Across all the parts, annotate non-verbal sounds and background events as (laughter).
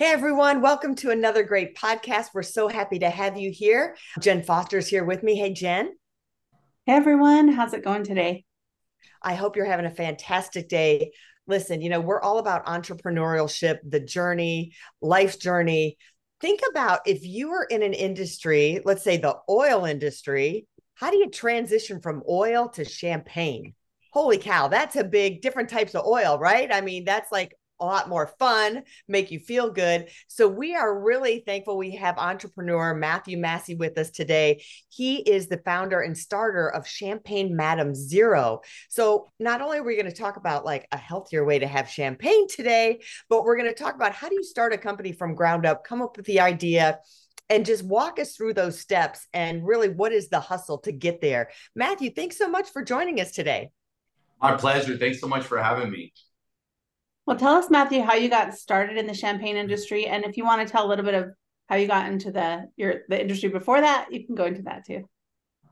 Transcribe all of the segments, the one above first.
Hey everyone, welcome to another great podcast. We're so happy to have you here. Jenn Foster's here with me. Hey Jenn. Hey everyone, how's it going today? I hope you're having a fantastic day. Listen, you know, we're all about entrepreneurship, the journey, life's journey. Think about if you were in an industry, let's say the oil industry, how do you transition from oil to champagne? Holy cow, that's a big different types of oil, right? I mean, that's like a lot more fun, make you feel good. So we are really thankful we have entrepreneur Matthew Massey with us today. He is the founder and starter of Champagne Madame Zéro. So not only are we going to talk about like a healthier way to have champagne today, but we're going to talk about how do you start a company from ground up, come up with the idea, and just walk us through those steps and really what is the hustle to get there. Matthew, thanks so much for joining us today. My pleasure. Thanks so much for having me. Well, tell us, Matthew, how you got started in the champagne industry, and if you want to tell a little bit of how you got into the your the industry before that, you can go into that too.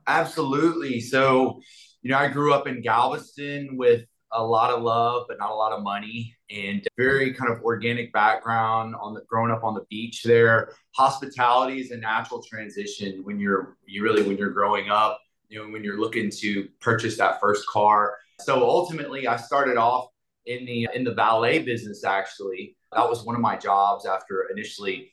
Absolutely. So, you know, I grew up in Galveston with a lot of love, but not a lot of money, and very kind of organic background on the growing up on the beach there. Hospitality is a natural transition when you're you really when you're growing up. You know, when you're looking to purchase that first car. So ultimately, I started off in the in the valet business actually. That was one of my jobs after initially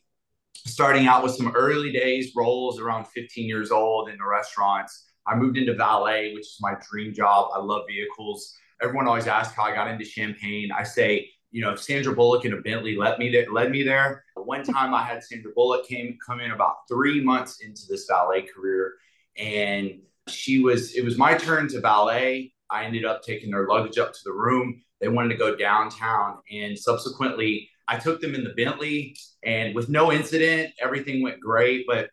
starting out with some early days roles around 15 years old in the restaurants. I moved into valet which is my dream job. I love vehicles. Everyone always asks how i got into champagne i say you know sandra bullock in a bentley led me there led me there. One time i had sandra bullock came come in about three months into this valet career and she was it was my turn to valet. I ended up taking their luggage up to the room they wanted to go downtown. And subsequently, I took them in the Bentley, and with no incident, everything went great. But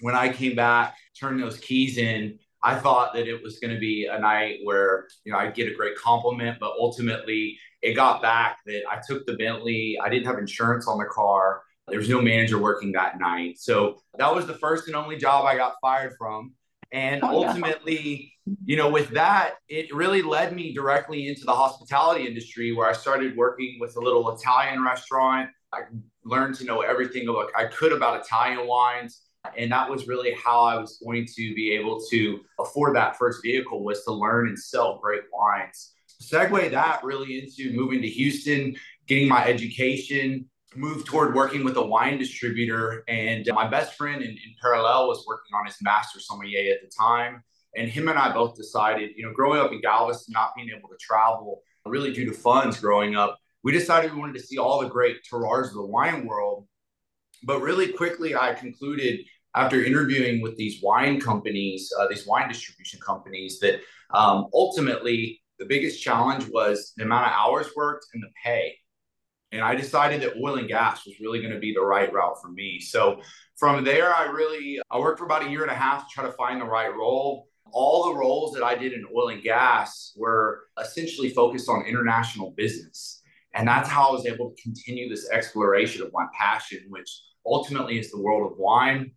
when I came back, turned those keys in, I thought that it was going to be a night where you know I'd get a great compliment, but ultimately it got back that I took the Bentley. I didn't have insurance on the car. There was no manager working that night, so that was the first and only job I got fired from. And oh, ultimately, you know, with that, it really led me directly into the hospitality industry where I started working with a little Italian restaurant. I learned to know everything about, I could about Italian wines. And that was really how I was going to be able to afford that first vehicle was to learn and sell great wines. Segue that really into moving to Houston, getting my education, moved toward working with a wine distributor. And my best friend in, in parallel was working on his master sommelier at the time. And him and I both decided, you know, growing up in Galveston, not being able to travel, really due to funds growing up, we decided we wanted to see all the great terroirs of the wine world. But really quickly, I concluded after interviewing with these wine companies, uh, these wine distribution companies, that um, ultimately the biggest challenge was the amount of hours worked and the pay. And I decided that oil and gas was really going to be the right route for me. So from there, I really I worked for about a year and a half to try to find the right role. All the roles that I did in oil and gas were essentially focused on international business. And that's how I was able to continue this exploration of my passion, which ultimately is the world of wine.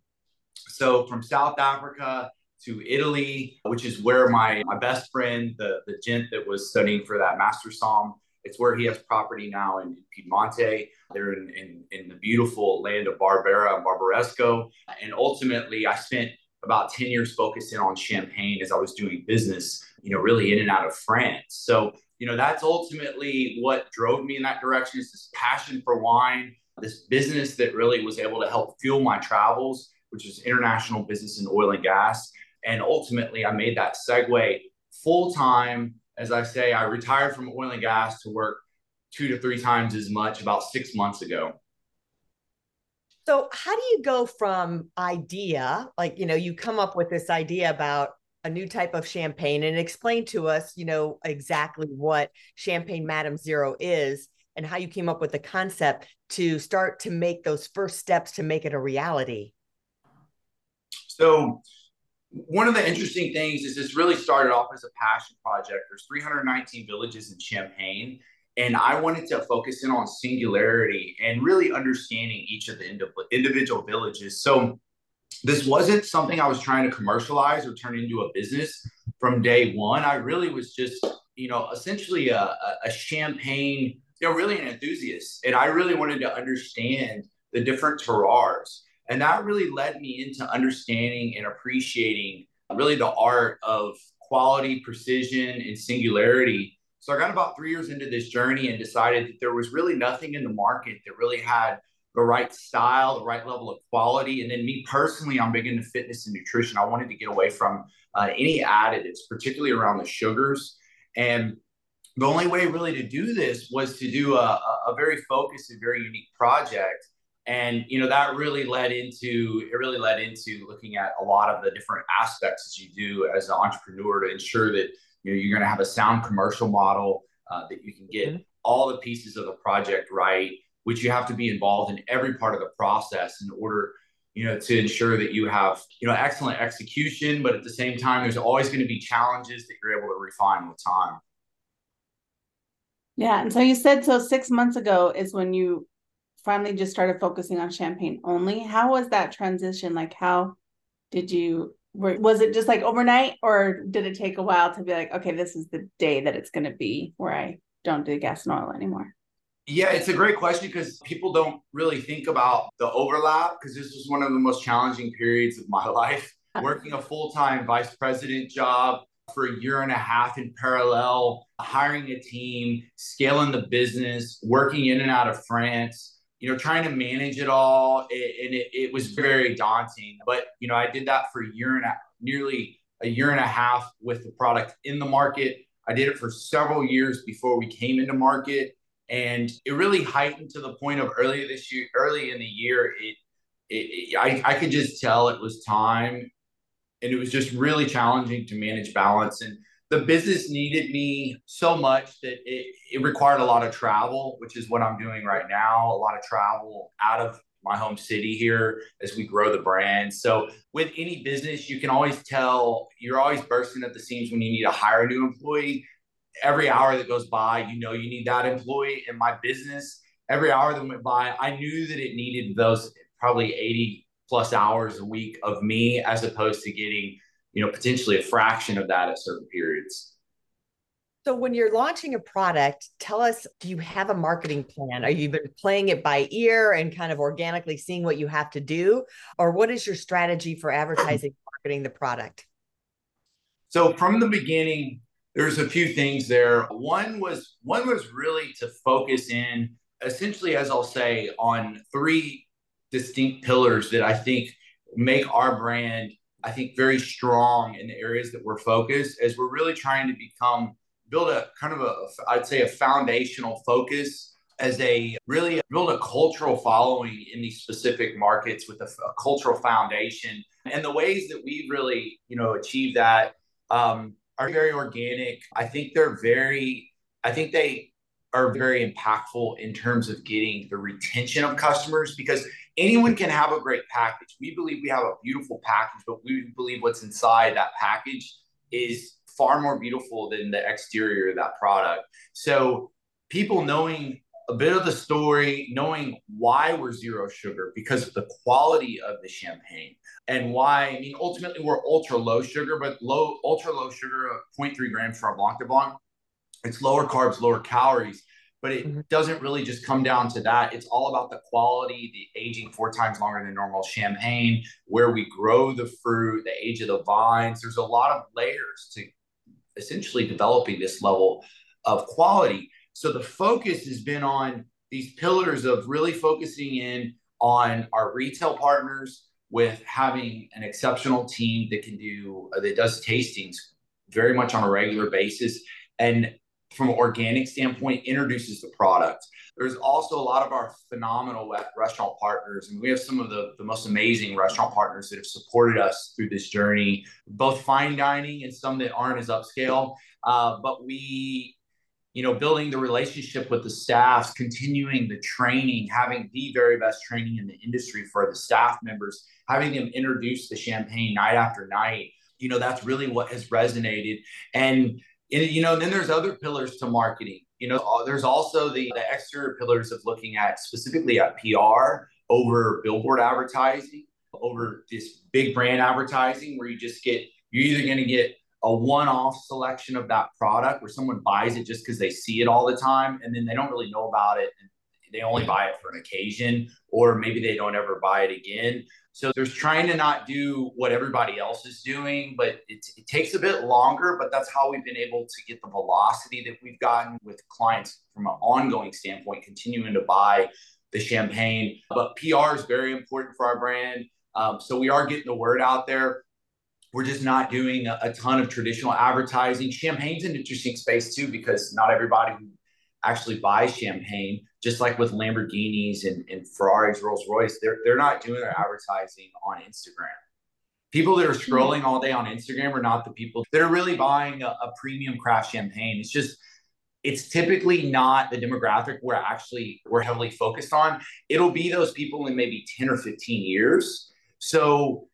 So from South Africa to Italy, which is where my, my best friend, the, the gent that was studying for that master som, it's where he has property now in, Piemonte. They're in, in, in, the beautiful land of Barbera and Barbaresco. And ultimately, I spent about 10 years focused in on Champagne as I was doing business, you know, really in and out of France. So, you know, that's ultimately what drove me in that direction is this passion for wine, this business that really was able to help fuel my travels, which is international business in oil and gas. And ultimately, I made that segue full time as I say, I retired from oil and gas to work two to three times as much about six months ago. So, how do you go from idea, like, you know, you come up with this idea about a new type of champagne and explain to us, you know, exactly what Champagne Madame Zéro is and how you came up with the concept to start to make those first steps to make it a reality? So, one of the interesting things is this really started off as a passion project. There's 319 villages in Champagne, and I wanted to focus in on singularity and really understanding each of the individual villages. So this wasn't something I was trying to commercialize or turn into a business from day one. I really was just, you know, essentially a, a champagne you know, really an enthusiast. And I really wanted to understand the different terroirs. And that really led me into understanding and appreciating really the art of quality, precision, and singularity. So I got about three years into this journey and decided that there was really nothing in the market that really had the right style, the right level of quality. And then me personally, I'm big into fitness and nutrition. I wanted to get away from uh, any additives, particularly around the sugars. And the only way really to do this was to do a, a very focused and very unique project and you know that really led into it really led into looking at a lot of the different aspects that you do as an entrepreneur to ensure that you know you're going to have a sound commercial model uh, that you can get mm-hmm. all the pieces of the project right which you have to be involved in every part of the process in order you know to ensure that you have you know excellent execution but at the same time there's always going to be challenges that you're able to refine with time. Yeah and so you said so six months ago is when you finally just started focusing on champagne only. How was that transition? Like how did you were, was it just like overnight or did it take a while to be like okay this is the day that it's going to be where i don't do gas and oil anymore? Yeah it's a great question because people don't really think about the overlap because this was one of the most challenging periods of my (laughs) life. (laughs) Working a full-time vice president job for a year and a half in parallel hiring a team scaling the business working in and out of france you know, trying to manage it all, it, and it, it was mm-hmm. very daunting. But you know, I did that for a year and a, nearly a year and a half with the product in the market. I did it for several years before we came into market, and it really heightened to the point of early this year, early in the year. It, it, it I, I could just tell it was time, and it was just really challenging to manage balance and the business needed me so much that it, it required a lot of travel, which is what I'm doing right now. A lot of travel out of my home city here as we grow the brand. So with any business, you can always tell you're always bursting at the seams when you need to hire a new employee. Every hour that goes by, you know you need that employee. In my business, every hour that went by, I knew that it needed those probably 80 plus hours a week of me as opposed to getting you know, potentially a fraction of that at certain periods. So when you're launching a product, tell us, do you have a marketing plan? Are you been playing it by ear and kind of organically seeing what you have to do? Or what is your strategy for advertising, (clears throat) marketing the product? So from the beginning, there's a few things there. One was one was really to focus in essentially, as I'll say, on three distinct pillars that I think make our brand I think, very strong in the areas that we're focused as we're really trying to become, build a kind of a, I'd say, a foundational focus as a really build a cultural following in these specific markets with a, a cultural foundation. And the ways that we really, you know, achieve that um, are very organic. I think they're very, I think they are very impactful in terms of getting the retention of customers because anyone can have a great package. We believe we have a beautiful package, but we believe what's inside that package is far more beautiful than the exterior of that product. So people knowing a bit of the story, knowing why we're zero sugar because of the quality of the champagne and why, I mean, ultimately we're ultra low sugar, but low, ultra low sugar, uh, 0.3 grams for our Blanc de Blanc. It's lower carbs, lower calories but it mm-hmm. doesn't really just come down to that. It's all about the quality, the aging four times longer than normal champagne, where we grow the fruit, the age of the vines. There's a lot of layers to essentially developing this level of quality. So the focus has been on these pillars of really focusing in on our retail partners with having an exceptional team that can do that does tastings very much on a regular basis and from an organic standpoint introduces the product. There's also a lot of our phenomenal restaurant partners, and we have some of the, the most amazing restaurant partners that have supported us through this journey, both fine dining and some that aren't as upscale. Uh, but we, you know, building the relationship with the staffs, continuing the training, having the very best training in the industry for the staff members, having them introduce the champagne night after night. You know, that's really what has resonated. And and, you know, and then there's other pillars to marketing. You know, uh, there's also the, the exterior pillars of looking at specifically at PR over billboard advertising, over this big brand advertising where you just get, you're either going to get a one-off selection of that product where someone buys it just because they see it all the time and then they don't really know about it they only buy it for an occasion or maybe they don't ever buy it again so there's trying to not do what everybody else is doing but it, it takes a bit longer but that's how we've been able to get the velocity that we've gotten with clients from an ongoing standpoint continuing to buy the champagne but pr is very important for our brand um, so we are getting the word out there we're just not doing a, a, ton of traditional advertising. Champagne's an interesting space too because not everybody actually buys champagne. Just like with Lamborghinis and, and Ferraris, Rolls Royce, they're they're not doing their advertising on Instagram. People that are hmm. scrolling all day on Instagram are not the people that are really buying a, a premium craft champagne. It's just it's typically not the demographic we're actually we're heavily focused on. It'll be those people in maybe 10 or 15 years. So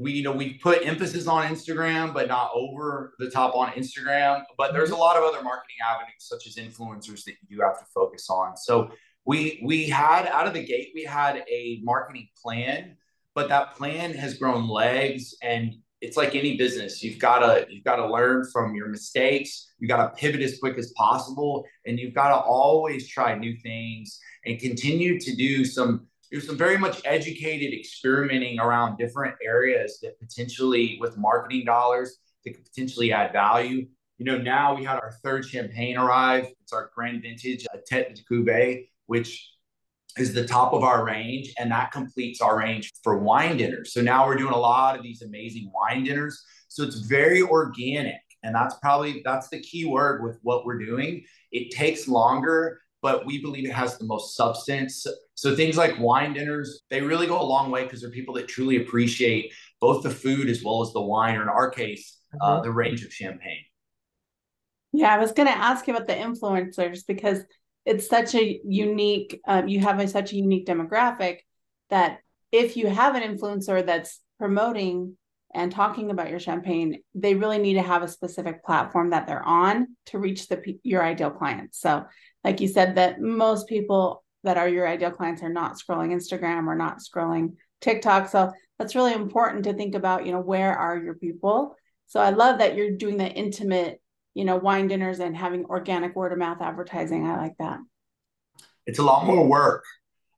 we you know we put emphasis on Instagram, but not over the top on Instagram. But there's mm-hmm. a lot of other marketing avenues such as influencers that you do have to focus on. So we we had out of the gate we had a marketing plan, but that plan has grown legs and it's like any business you've got to you've got to learn from your mistakes you got to pivot as quick as possible and you've got to always try new things and continue to do some there's some very much educated experimenting around different areas that potentially with marketing dollars that could potentially add value. You know, now we had our third champagne arrive. It's our grand vintage uh, a Tete de Cuvée, which is the top of our range, and that completes our range for wine dinners. So now we're doing a lot of these amazing wine dinners. So it's very organic, and that's probably that's the key word with what we're doing. It takes longer but we believe it has the most substance. So things like wine dinners, they really go a long way because they're people that truly appreciate both the food as well as the wine, or in our case, uh, mm-hmm. uh, the range of champagne. Yeah, I was going to ask you about the influencers because it's such a unique, um, you have a, such a unique demographic that if you have an influencer that's promoting and talking about your champagne, they really need to have a specific platform that they're on to reach the your ideal clients. So like you said, that most people that are your ideal clients are not scrolling Instagram or not scrolling TikTok. So that's really important to think about, you know, where are your people? So I love that you're doing the intimate, you know, wine dinners and having organic word of mouth advertising. I like that. It's a lot more work,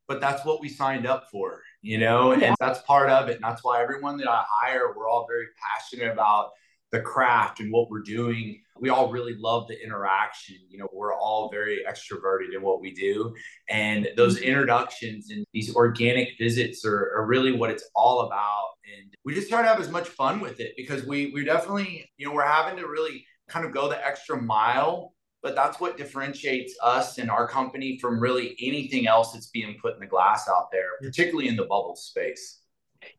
but that's what we signed up for, you know, oh, yeah. and that's part of it. And that's why everyone that I hire, we're all very passionate about the craft and what we're doing. We all really love the interaction. You know, we're all very extroverted in what we do. And those mm-hmm. introductions and these organic visits are, are really what it's all about. And we just try to have as much fun with it because we we definitely, you know, we're having to really kind of go the extra mile. But that's what differentiates us and our company from really anything else that's being put in the glass out there, particularly in the bubble space.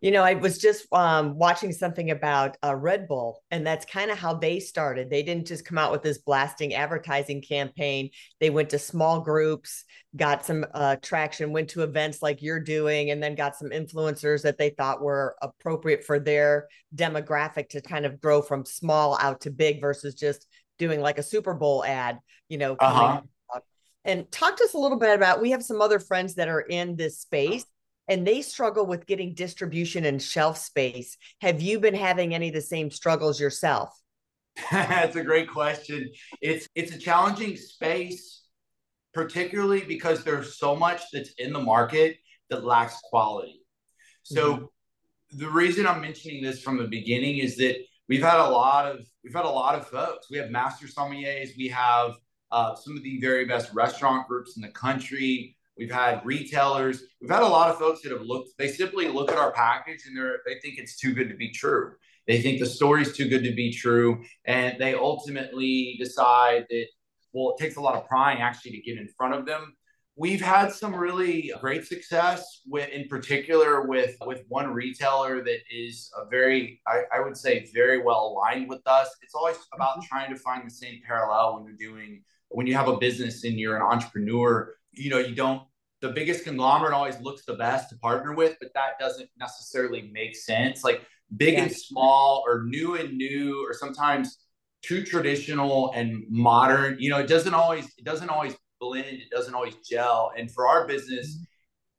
You know, I was just um, watching something about uh, Red Bull, and that's kind of how they started. They didn't just come out with this blasting advertising campaign. They went to small groups, got some uh, traction, went to events like you're doing, and then got some influencers that they thought were appropriate for their demographic to kind of grow from small out to big versus just doing like a Super Bowl ad, you know. Uh-huh. And talk to us a little bit about. We have some other friends that are in this space and they struggle with getting distribution and shelf space. Have you been having any of the same struggles yourself? (laughs) That's a great question. It's it's a challenging space, particularly because there's so much that's in the market that lacks quality. So mm-hmm. the reason I'm mentioning this from the beginning is that we've had a lot of we've had a lot of folks. We have master sommeliers. We have uh, some of the very best restaurant groups in the country. We've had retailers. We've had a lot of folks that have looked. They simply look at our package and they're they think it's too good to be true. They think the story's too good to be true, and they ultimately decide that well, it takes a lot of prying actually to get in front of them. We've had some really great success with, in particular, with with one retailer that is a very, I, I would say, very well aligned with us. It's always about mm-hmm. trying to find the same parallel when you're doing when you have a business and you're an entrepreneur you know, you don't, the biggest conglomerate always looks the best to partner with, but that doesn't necessarily make sense. Like big yeah. and small or new and new, or sometimes too traditional and modern, you know, it doesn't always, it doesn't always blend, it doesn't always gel. And for our business, mm-hmm.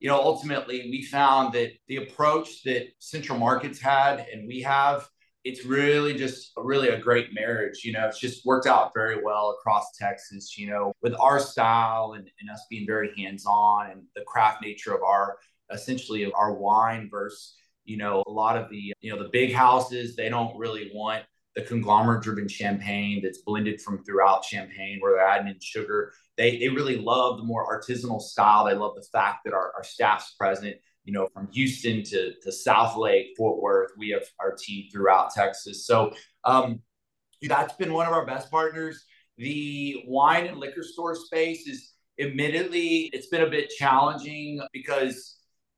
you know, ultimately we found that the approach that central markets had and we have it's really just really a great marriage. You know, it's just worked out very well across Texas, you know, with our style and, and us being very hands on and the craft nature of our essentially of our wine versus, you know, a lot of the, you know, the big houses, they don't really want the conglomerate driven champagne that's blended from throughout champagne where they're adding in sugar. They, they really love the more artisanal style. They love the fact that our, our staff's present you know, from Houston to, to Southlake, Fort Worth, we have our team throughout Texas. So um, that's been one of our best partners. The wine and liquor store space is admittedly, it's been a bit challenging because,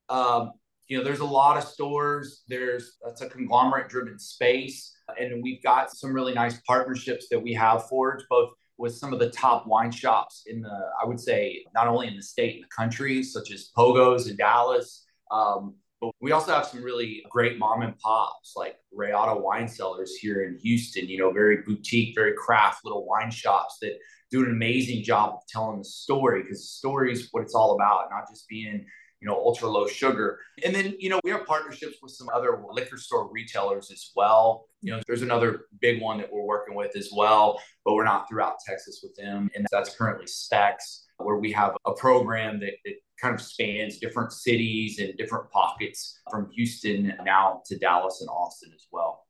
um, you know, there's a lot of stores. There's, that's a conglomerate driven space. And we've got some really nice partnerships that we have forged, both with some of the top wine shops in the, I would say, not only in the state, in the country, such as Pogo's in Dallas, um, but we also have some really great mom and pops like Rayada Wine Cellars here in Houston, you know, very boutique, very craft little wine shops that do an amazing job of telling the story because the story is what it's all about, not just being, you know, ultra low sugar. And then, you know, we have partnerships with some other liquor store retailers as well. You know, there's another big one that we're working with as well, but we're not throughout Texas with them. And that's currently Specs, where we have a program that, that kind of spans different cities and different pockets from Houston now to Dallas and Austin as well.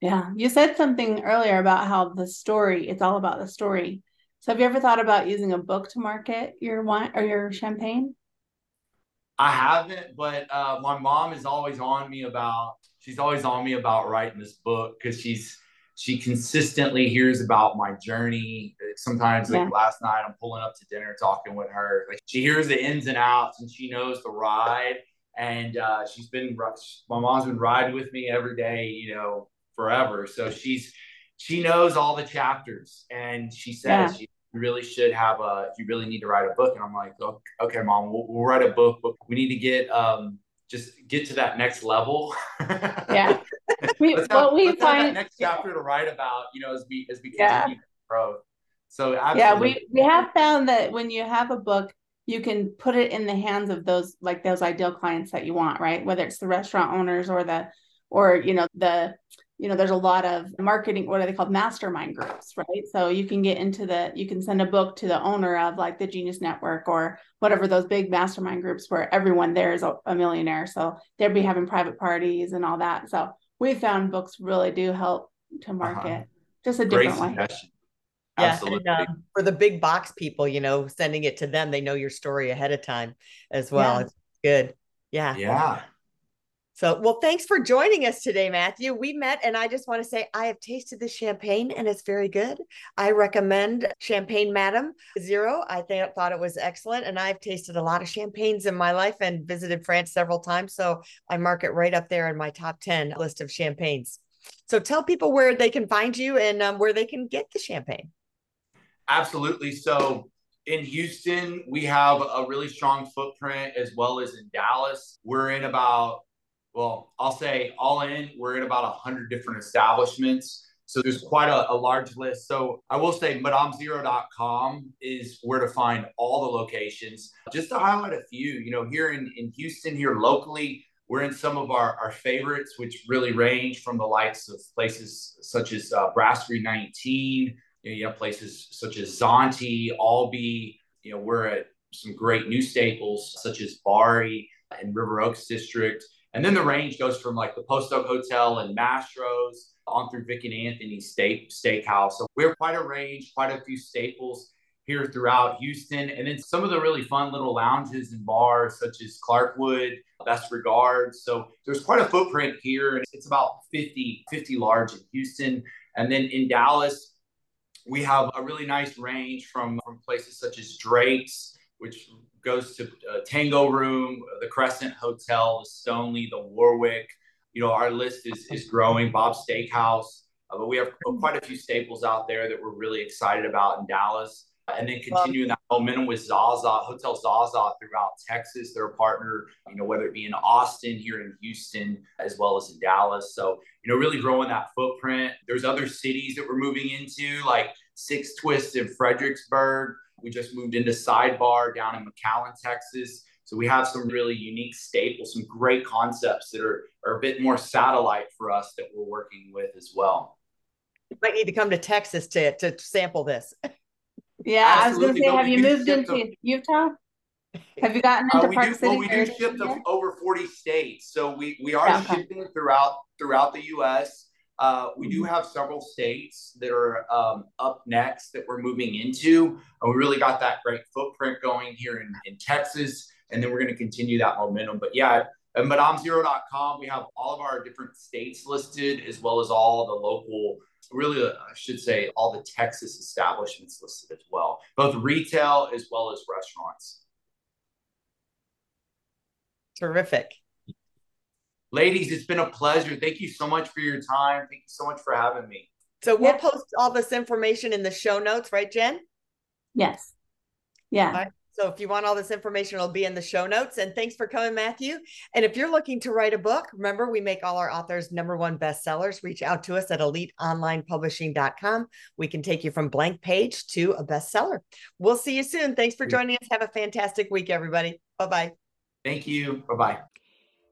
Yeah, you said something earlier about how the story, it's all about the story. So have you ever thought about using a book to market your wine or your champagne? I haven't, but uh, my mom is always on me about, she's always on me about writing this book because she's, she consistently hears about my journey. Sometimes, like yeah. last night, I'm pulling up to dinner talking with her. Like she hears the ins and outs and she knows the ride. And uh, she's been, my mom's been riding with me every day, you know, forever. So she's, she knows all the chapters and she says yeah. you really should have a, you really need to write a book. And I'm like, okay, okay mom, we'll, we'll write a book, but we need to get, um, just get to that next level. (laughs) yeah. We, let's well, we find next chapter to write about, you know, as we as we continue yeah. grow. So absolutely. yeah, we we have found that when you have a book, you can put it in the hands of those like those ideal clients that you want, right? Whether it's the restaurant owners or the or you know the you know there's a lot of marketing what are they called mastermind groups right so you can get into the you can send a book to the owner of like the genius network or whatever those big mastermind groups where everyone there is a, a millionaire so they'd be having private parties and all that so we found books really do help to uh-huh. market uh-huh. just a different Great way yeah, and, um, for the big box people, you know, sending it to them, they know your story ahead of time as well. Yeah. It's good. Yeah. Yeah. So, well, thanks for joining us today, Matthew. We met, and I just want to say I have tasted the champagne, and it's very good. I recommend Champagne Madame Zéro. I th- thought it was excellent, and I've tasted a lot of champagnes in my life and visited France several times. So, I mark it right up there in my top ten list of champagnes. So, tell people where they can find you and um, where they can get the champagne. Absolutely. So, in Houston, we have a really strong footprint as well as in Dallas. We're in about well, I'll say all in, we're in about 100 different establishments. So there's quite a, a, large list. So I will say madamezero.com is where to find all the locations. Just to highlight a few, you know, here in, in Houston, here locally, we're in some of our, our favorites, which really range from the likes of places such as uh, Brasserie 19, you, know, you have places such as Zante, Albee, you know, we're at some great new staples such as Bari and River Oaks District. And then the range goes from like the Post Oak Hotel and Mastro's on through Vic and Anthony's Steak Steakhouse. So we have quite a range, quite a few staples here throughout Houston. And then some of the really fun little lounges and bars such as Clarkwood, Best Regards. So there's quite a footprint here. And it's about 50, 50 large in Houston. And then in Dallas, we have a really nice range from, from places such as Drake's, which goes to uh, Tango Room, the Crescent Hotel, the Stoneleigh, the Warwick. You know, our list is is growing. Bob's Steakhouse, uh, but we have quite a few staples out there that we're really excited about in Dallas. And then continuing that momentum with Zaza, Hotel Zaza throughout Texas. They're a partner, you know, whether it be in Austin, here in Houston, as well as in Dallas. So, you know, really growing that footprint. There's other cities that we're moving into, like Six Twists in Fredericksburg We just moved into Sidebar down in McAllen, Texas. So we have some really unique staples, some great concepts that are, are a bit more satellite for us that we're working with as well. You might need to come to Texas to, to sample this. Yeah, I was going to say, No, have you moved into them. Utah? Have you gotten Uh, into we Park do, City? well, we do ship to over 40 states. So we, we are Yeah, okay. shipping throughout throughout the US. Uh, we do have several states that are um, up next that we're moving into. And we really got that great footprint going here in, in Texas. And then we're going to continue that momentum. But yeah, at madamezero.com, we have all of our different states listed as well as all the local, really, uh, I should say, all the Texas establishments listed as well, both retail as well as restaurants. Terrific. Ladies, it's been a pleasure. Thank you so much for your time. Thank you so much for having me. So we'll Yeah. post all this information in the show notes, right, Jenn? Yes. Yeah. All right. So if you want all this information, it'll be in the show notes. And thanks for coming, Matthew. And if you're looking to write a book, remember we make all our authors number one bestsellers. Reach out to us at eliteonlinepublishing.com. We can take you from blank page to a bestseller. We'll see you soon. Thanks for joining us. Have a fantastic week, everybody. Bye bye. Thank you. Bye bye.